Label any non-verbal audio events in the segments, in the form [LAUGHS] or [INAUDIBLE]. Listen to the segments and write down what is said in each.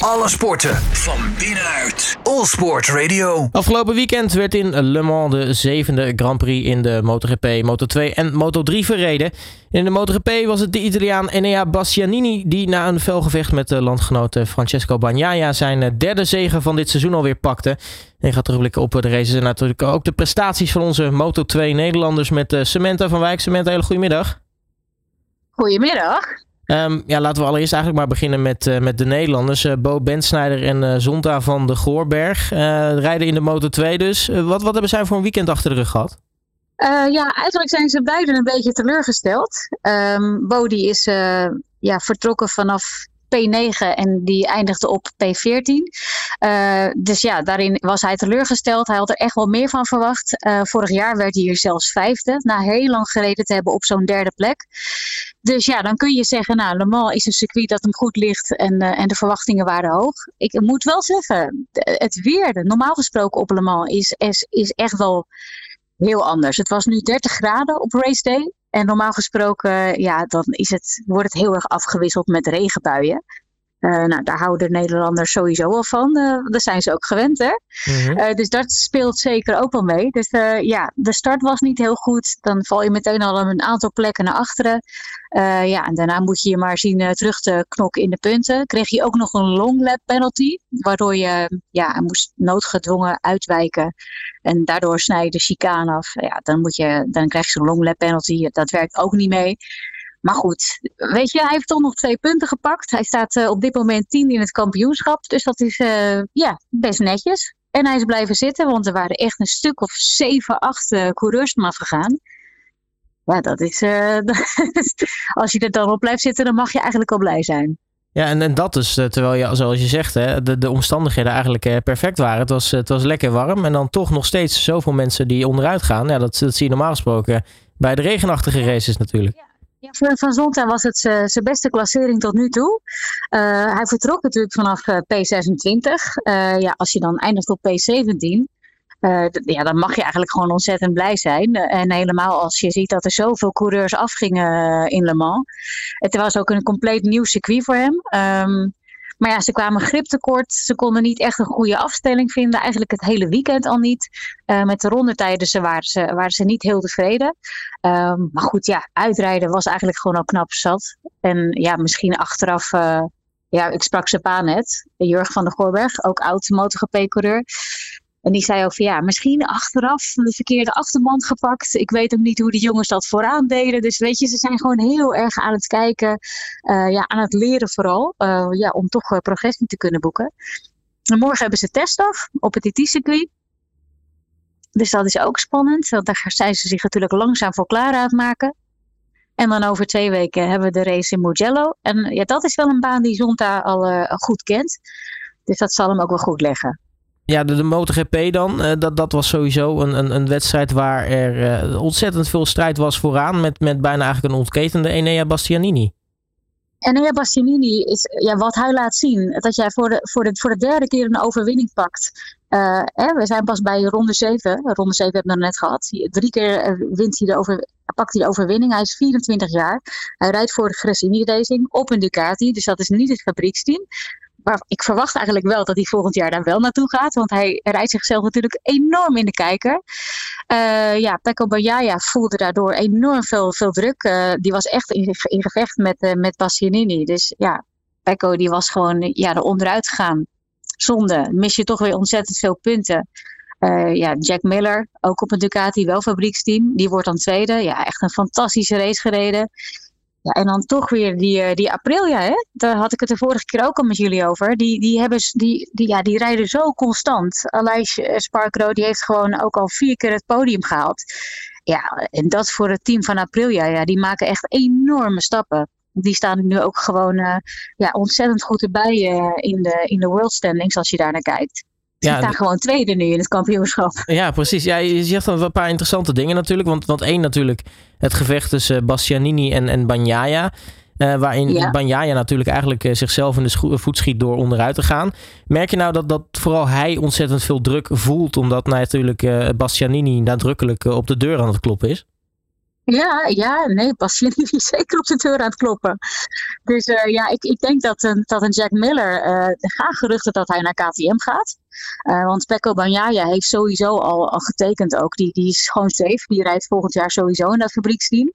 Alle sporten van binnenuit. All Sport Radio. Afgelopen weekend werd in Le Mans de zevende Grand Prix in de MotoGP, Moto2 en Moto3 verreden. In de MotoGP was het de Italiaan Enea Bastianini die na een felgevecht met de landgenoot Francesco Bagnaia zijn derde zege van dit seizoen alweer pakte. En gaat terugblikken op de races en natuurlijk ook de prestaties van onze Moto2 Nederlanders met Samantha van Wijk. Samantha, hele goedemiddag. Goedemiddag. Um, ja, laten we allereerst eigenlijk maar beginnen met, uh, met de Nederlanders. Uh, Bo Bensnijder en uh, Zonta van de Goorberg rijden in de Moto2 dus. wat, wat hebben zij voor een weekend achter de rug gehad? ja, eigenlijk zijn ze beiden een beetje teleurgesteld. Um, Bo die is ja, vertrokken vanaf P9 en die eindigde op P14. Uh, dus ja, daarin was hij teleurgesteld. Hij had er echt wel meer van verwacht. Uh, vorig jaar werd hij hier zelfs vijfde, na heel lang gereden te hebben op zo'n derde plek. Dus ja, dan kun je zeggen, nou, Le Mans is een circuit dat hem goed ligt en, uh, en de verwachtingen waren hoog. Ik moet wel zeggen, het weer, normaal gesproken op Le Mans, is, is, is echt wel heel anders. Het was nu 30 graden op race day. En normaal gesproken, ja, dan is het, wordt het heel erg afgewisseld met regenbuien. Uh, nou, daar houden de Nederlanders sowieso wel van. Uh, daar zijn ze ook gewend, hè? Mm-hmm. uh, dus dat speelt zeker ook wel mee. Dus ja, de start was niet heel goed. Dan val je meteen al een aantal plekken naar achteren. ja, en daarna moet je je maar zien terug te knokken in de punten. Kreeg je ook nog een long lap penalty, waardoor je ja, moest noodgedwongen uitwijken. En daardoor snij je de chicane af. Ja, dan, moet je, dan krijg je zo'n long lap penalty. Dat werkt ook niet mee. Maar goed, weet je, hij heeft toch nog twee punten gepakt. Hij staat uh, op dit moment tien in het kampioenschap. Dus dat is uh, ja, best netjes. En hij is blijven zitten, want er waren echt een stuk of zeven, acht uh, coureurs vanaf gegaan. Ja, [LAUGHS] dat is. als je er dan op blijft zitten, dan mag je eigenlijk al blij zijn. Ja, en, en dat is terwijl je, zoals je zegt, hè, de, de omstandigheden eigenlijk perfect waren. Het was, het was lekker warm en dan toch nog steeds zoveel mensen die onderuit gaan. Ja, dat, dat zie je normaal gesproken bij de regenachtige races natuurlijk. Ja. Ja, voor Van Zonta was het zijn beste klassering tot nu toe. Uh, hij vertrok natuurlijk vanaf uh, P26. Uh, ja, als je dan eindigt op P17, ja, dan mag je eigenlijk gewoon ontzettend blij zijn. en helemaal als je ziet dat er zoveel coureurs afgingen in Le Mans. Het was ook een compleet nieuw circuit voor hem. Um, maar ja, ze kwamen grip tekort. Ze konden niet echt een goede afstelling vinden. Eigenlijk het hele weekend al niet. Uh, met de rondetijden ze waren, ze, waren ze niet heel tevreden. Um, maar goed, ja, uitrijden was eigenlijk gewoon al knap zat. En ja, misschien achteraf... Uh, ja, ik sprak zijn pa net, Jurgen van der Goorberg, ook oud MotoGP-coureur. En die zei over, ja, misschien achteraf de verkeerde achterband gepakt. Ik weet ook niet hoe de jongens dat vooraan deden. Dus weet je, ze zijn gewoon heel erg aan het kijken. Uh, ja, aan het leren vooral. Uh, ja, om toch uh, progressie te kunnen boeken. En morgen hebben ze testdag op het IT-circuit. Dus dat is ook spannend. Want daar zijn ze zich natuurlijk langzaam voor klaar aan het maken. En dan over twee weken hebben we de race in Mugello. En ja, dat is wel een baan die Zonta al goed kent. Dus dat zal hem ook wel goed leggen. Ja, de, de MotoGP dan, uh, dat, dat was sowieso een, een, een wedstrijd waar er uh, ontzettend veel strijd was vooraan. Met, met bijna eigenlijk een ontketende Enea Bastianini. Enea Bastianini is, ja, wat hij laat zien, dat jij voor de, voor de, voor de derde keer een overwinning pakt. Uh, hè, we zijn pas bij ronde 7. Ronde 7 hebben we net gehad. Drie keer wint hij de over, pakt hij de overwinning. Hij is 24 jaar. Hij rijdt voor de Gresini Racing op een Ducati. Dus dat is niet het fabrieksteam maar ik verwacht eigenlijk wel dat hij volgend jaar daar wel naartoe gaat. Want hij rijdt zichzelf natuurlijk enorm in de kijker. Uh, ja, Pecco Bagnaia voelde daardoor enorm veel, veel druk. Uh, die was echt in, in gevecht met, uh, met Bastianini. Dus ja, Pecco die was gewoon ja, er onderuit gegaan. Zonde. Mis je toch weer ontzettend veel punten. ja, Jack Miller, ook op een Ducati, wel fabrieksteam. Die wordt dan tweede. Ja, echt een fantastische race gereden. Ja, en dan toch weer die, uh, die Aprilia, hè? daar had ik het de vorige keer ook al met jullie over. Die, die, hebben, die, die, ja, die rijden zo constant. Aleix uh, Sparkro die heeft gewoon ook al vier keer het podium gehaald. Ja, en dat voor het team van Aprilia, ja, die maken echt enorme stappen. Die staan nu ook gewoon uh, ja, ontzettend goed erbij in, de, in de world standings als je daar naar kijkt ja, zit daar gewoon tweede nu in het kampioenschap. [LAUGHS] Ja, precies. Ja, je zegt dan een paar interessante dingen natuurlijk. Want, want één natuurlijk het gevecht tussen Bastianini en, en Bagnaia. Uh, waarin ja. Bagnaia natuurlijk eigenlijk uh, zichzelf in de voet schiet door onderuit te gaan. Merk je nou dat, dat vooral hij ontzettend veel druk voelt... omdat natuurlijk uh, Bastianini nadrukkelijk op de deur aan het kloppen is? Ja, ja, nee, Bastianini [LAUGHS] is zeker op de deur aan het kloppen. Dus uh, ja, ik, ik denk dat een, dat een Jack Miller, uh, er gaan geruchten dat hij naar KTM gaat. Uh, want Pecco Bagnaia heeft sowieso al, al getekend ook. Die, die is gewoon safe. Die rijdt volgend jaar sowieso in dat fabrieksteam.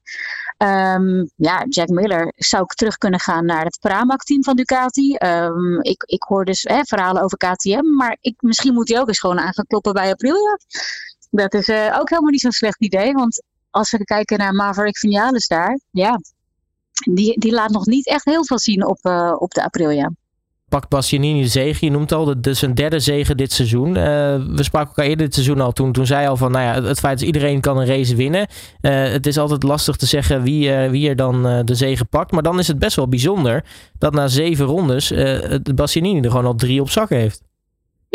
Um, ja, Jack Miller zou ik terug kunnen gaan naar het Pramac-team van Ducati. Um, ik, ik hoor dus verhalen over KTM. Maar ik, misschien moet hij ook eens gewoon aan gaan kloppen bij Aprilia. Dat is ook helemaal niet zo'n slecht idee. Want als we kijken naar Maverick Vinales daar, ja, die, die laat nog niet echt heel veel zien op, uh, op de Aprilia. Pakt Bastianini de zege, je noemt al, dat is een derde zege dit seizoen. Uh, we spraken elkaar eerder dit seizoen al, toen, toen zei al van, nou ja, het feit dat iedereen kan een race winnen. Uh, het is altijd lastig te zeggen wie, wie er dan de zege pakt. Maar dan is het best wel bijzonder dat na zeven rondes Bastianini er gewoon al drie op zak heeft.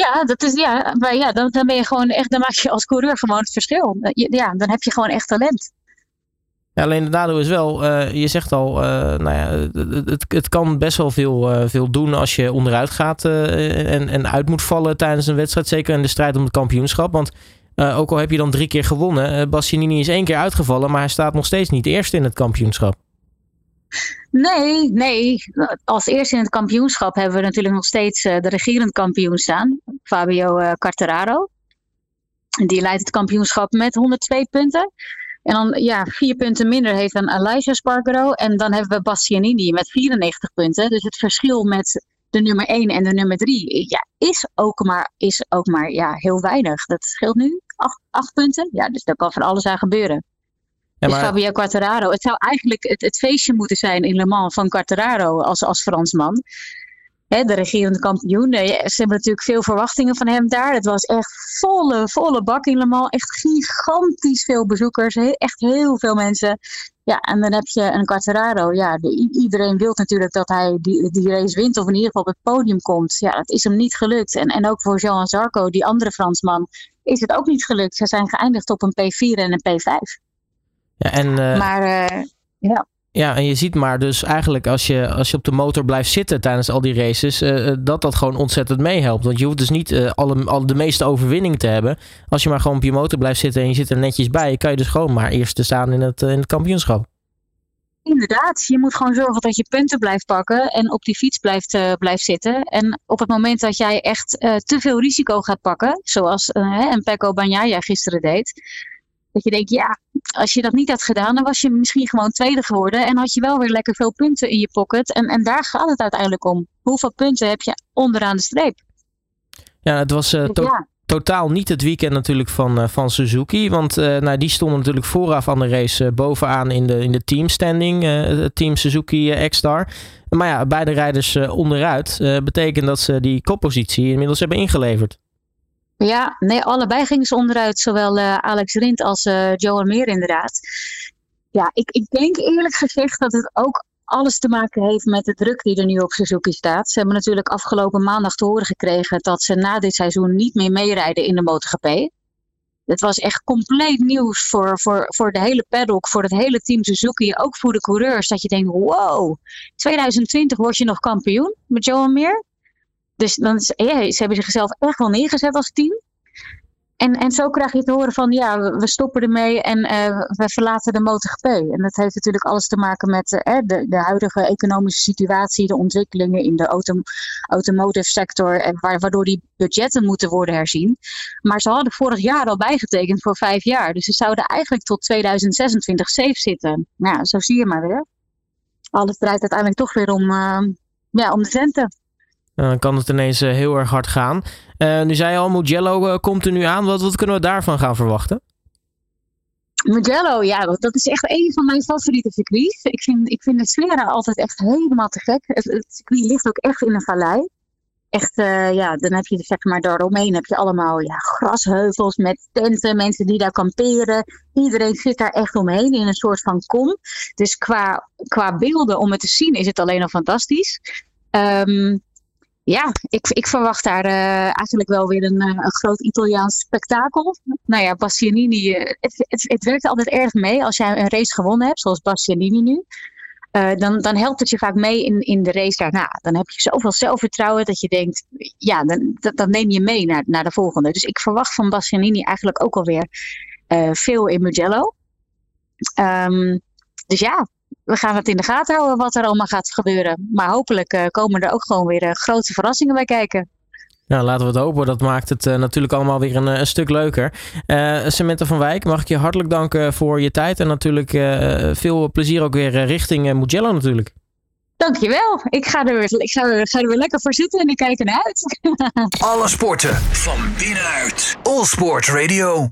Ja, dat is, ja, maar ja dan, dan ben je gewoon echt, dan maak je als coureur gewoon het verschil. Ja, dan heb je gewoon echt talent. Alleen de nadeel is wel, uh, je zegt al, uh, nou ja, het, het kan best wel veel, veel doen als je onderuit gaat en, en uit moet vallen tijdens een wedstrijd. Zeker in de strijd om het kampioenschap. Want ook al heb je dan drie keer gewonnen, Bastianini is één keer uitgevallen, maar hij staat nog steeds niet eerst in het kampioenschap. Nee, nee. Als eerste in het kampioenschap hebben we natuurlijk nog steeds de regerend kampioen staan, Fabio Quartararo. Die leidt het kampioenschap met 102 punten. En dan ja, vier punten minder heeft dan Elijah Spargaro. En dan hebben we Bastianini met 94 punten. Dus het verschil met de nummer 1 en de nummer 3 ja, is ook maar, is ook maar ja, heel weinig. Dat scheelt nu 8 punten. Ja, dus daar kan van alles aan gebeuren. Maar... Dus Fabio Quartararo. Het zou eigenlijk het, het, feestje moeten zijn in Le Mans van Quartararo als, als Fransman hè, de regerende kampioen. Ze hebben natuurlijk veel verwachtingen van hem daar. Het was echt volle, volle bak in Le Mans. Echt gigantisch veel bezoekers. Echt heel veel mensen. Ja, en dan heb je een Quartararo. Ja, iedereen wil natuurlijk dat hij die, die race wint of in ieder geval op het podium komt. Ja, dat is hem niet gelukt. En, en ook voor Jean Zarco, die andere Fransman, is het ook niet gelukt. Ze zijn geëindigd op een P4 en een P5. Ja, en, uh... Maar uh, ja. Ja, en je ziet maar dus eigenlijk als je, als je op de motor blijft zitten tijdens al die races, uh, dat dat gewoon ontzettend meehelpt. Want je hoeft dus niet uh, alle, al de meeste overwinning te hebben. Als je maar gewoon op je motor blijft zitten en je zit er netjes bij, kan je dus gewoon maar eerst te staan in het, in het kampioenschap. Inderdaad, je moet gewoon zorgen dat je punten blijft pakken en op die fiets blijft, blijft zitten. En op het moment dat jij echt te veel risico gaat pakken, zoals een Pecco Bagnaia gisteren deed, dat je denkt, ja, als je dat niet had gedaan, dan was je misschien gewoon tweede geworden. En had je wel weer lekker veel punten in je pocket. En, en daar gaat het uiteindelijk om. Hoeveel punten heb je onderaan de streep? Ja, het was uh, to totaal niet het weekend natuurlijk van, uh, van Suzuki. Want uh, nou, die stonden natuurlijk vooraf aan de race bovenaan in de, in de teamstanding. team Suzuki X-Star. Maar ja, beide rijders onderuit. betekent dat ze die koppositie inmiddels hebben ingeleverd. Ja, nee, allebei gingen ze onderuit. Zowel uh, Alex Rint als uh, Johan Meer inderdaad. Ja, ik, ik denk eerlijk gezegd dat het ook alles te maken heeft met de druk die er nu op Suzuki staat. Ze hebben natuurlijk afgelopen maandag te horen gekregen dat ze na dit seizoen niet meer meerijden in de MotoGP. Het was echt compleet nieuws voor, voor, voor de hele paddock, voor het hele team Suzuki, ook voor de coureurs. Dat je denkt, wow, 2020 word je nog kampioen met Johan Meer. Dus dan is, ja, ze hebben zichzelf echt wel neergezet als team. En, en zo krijg je te horen van ja, we stoppen ermee en uh, we verlaten de MotoGP. En dat heeft natuurlijk alles te maken met uh, de, de huidige economische situatie, de ontwikkelingen in de auto, automotive sector, en waardoor die budgetten moeten worden herzien. Maar ze hadden vorig jaar al bijgetekend voor vijf jaar. Dus ze zouden eigenlijk tot 2026 safe zitten. Nou, zo zie je maar weer. Alles draait uiteindelijk toch weer om, ja, om de centen. Dan kan het ineens eh, heel erg hard gaan. Uh, nu zei je al, Mugello uh, komt er nu aan. Wat, wat kunnen we daarvan gaan verwachten? Mugello, ja, dat is echt een van mijn favoriete circuits. Ik vind, ik vind de sfeer altijd echt helemaal te gek. Het, het circuit ligt ook echt in een vallei. Echt, ja, dan heb je zeg maar daaromheen heb je allemaal ja, grasheuvels met tenten, mensen die daar kamperen. Iedereen zit daar echt omheen in een soort van kom. Dus qua, qua beelden om het te zien is het alleen al fantastisch. Um, ja, ik, ik verwacht daar uh, eigenlijk wel weer een, uh, een, groot Italiaans spektakel. Nou ja, Bastianini, uh, het, het, werkt altijd erg mee als jij een race gewonnen hebt, zoals Bastianini nu. dan, dan helpt het je vaak mee in, in de race daarna. Dan heb je zoveel zelfvertrouwen dat je denkt, ja, dan, neem je mee naar, naar de volgende. Dus ik verwacht van Bastianini eigenlijk ook alweer veel in Mugello. Ehm, dus ja, we gaan het in de gaten houden wat er allemaal gaat gebeuren. Maar hopelijk uh, komen er ook gewoon weer uh, grote verrassingen bij kijken. Nou, laten we het hopen. Dat maakt het uh, natuurlijk allemaal weer een, een stuk leuker. Samantha van Wijk, mag ik je hartelijk danken voor je tijd. En natuurlijk veel plezier ook weer richting Mugello natuurlijk. Dankjewel. Ik ga er, weer, ik ga, er, ga er weer lekker voor zitten en ik kijk ernaar uit. [LAUGHS] Alle sporten van binnenuit. All Sport Radio.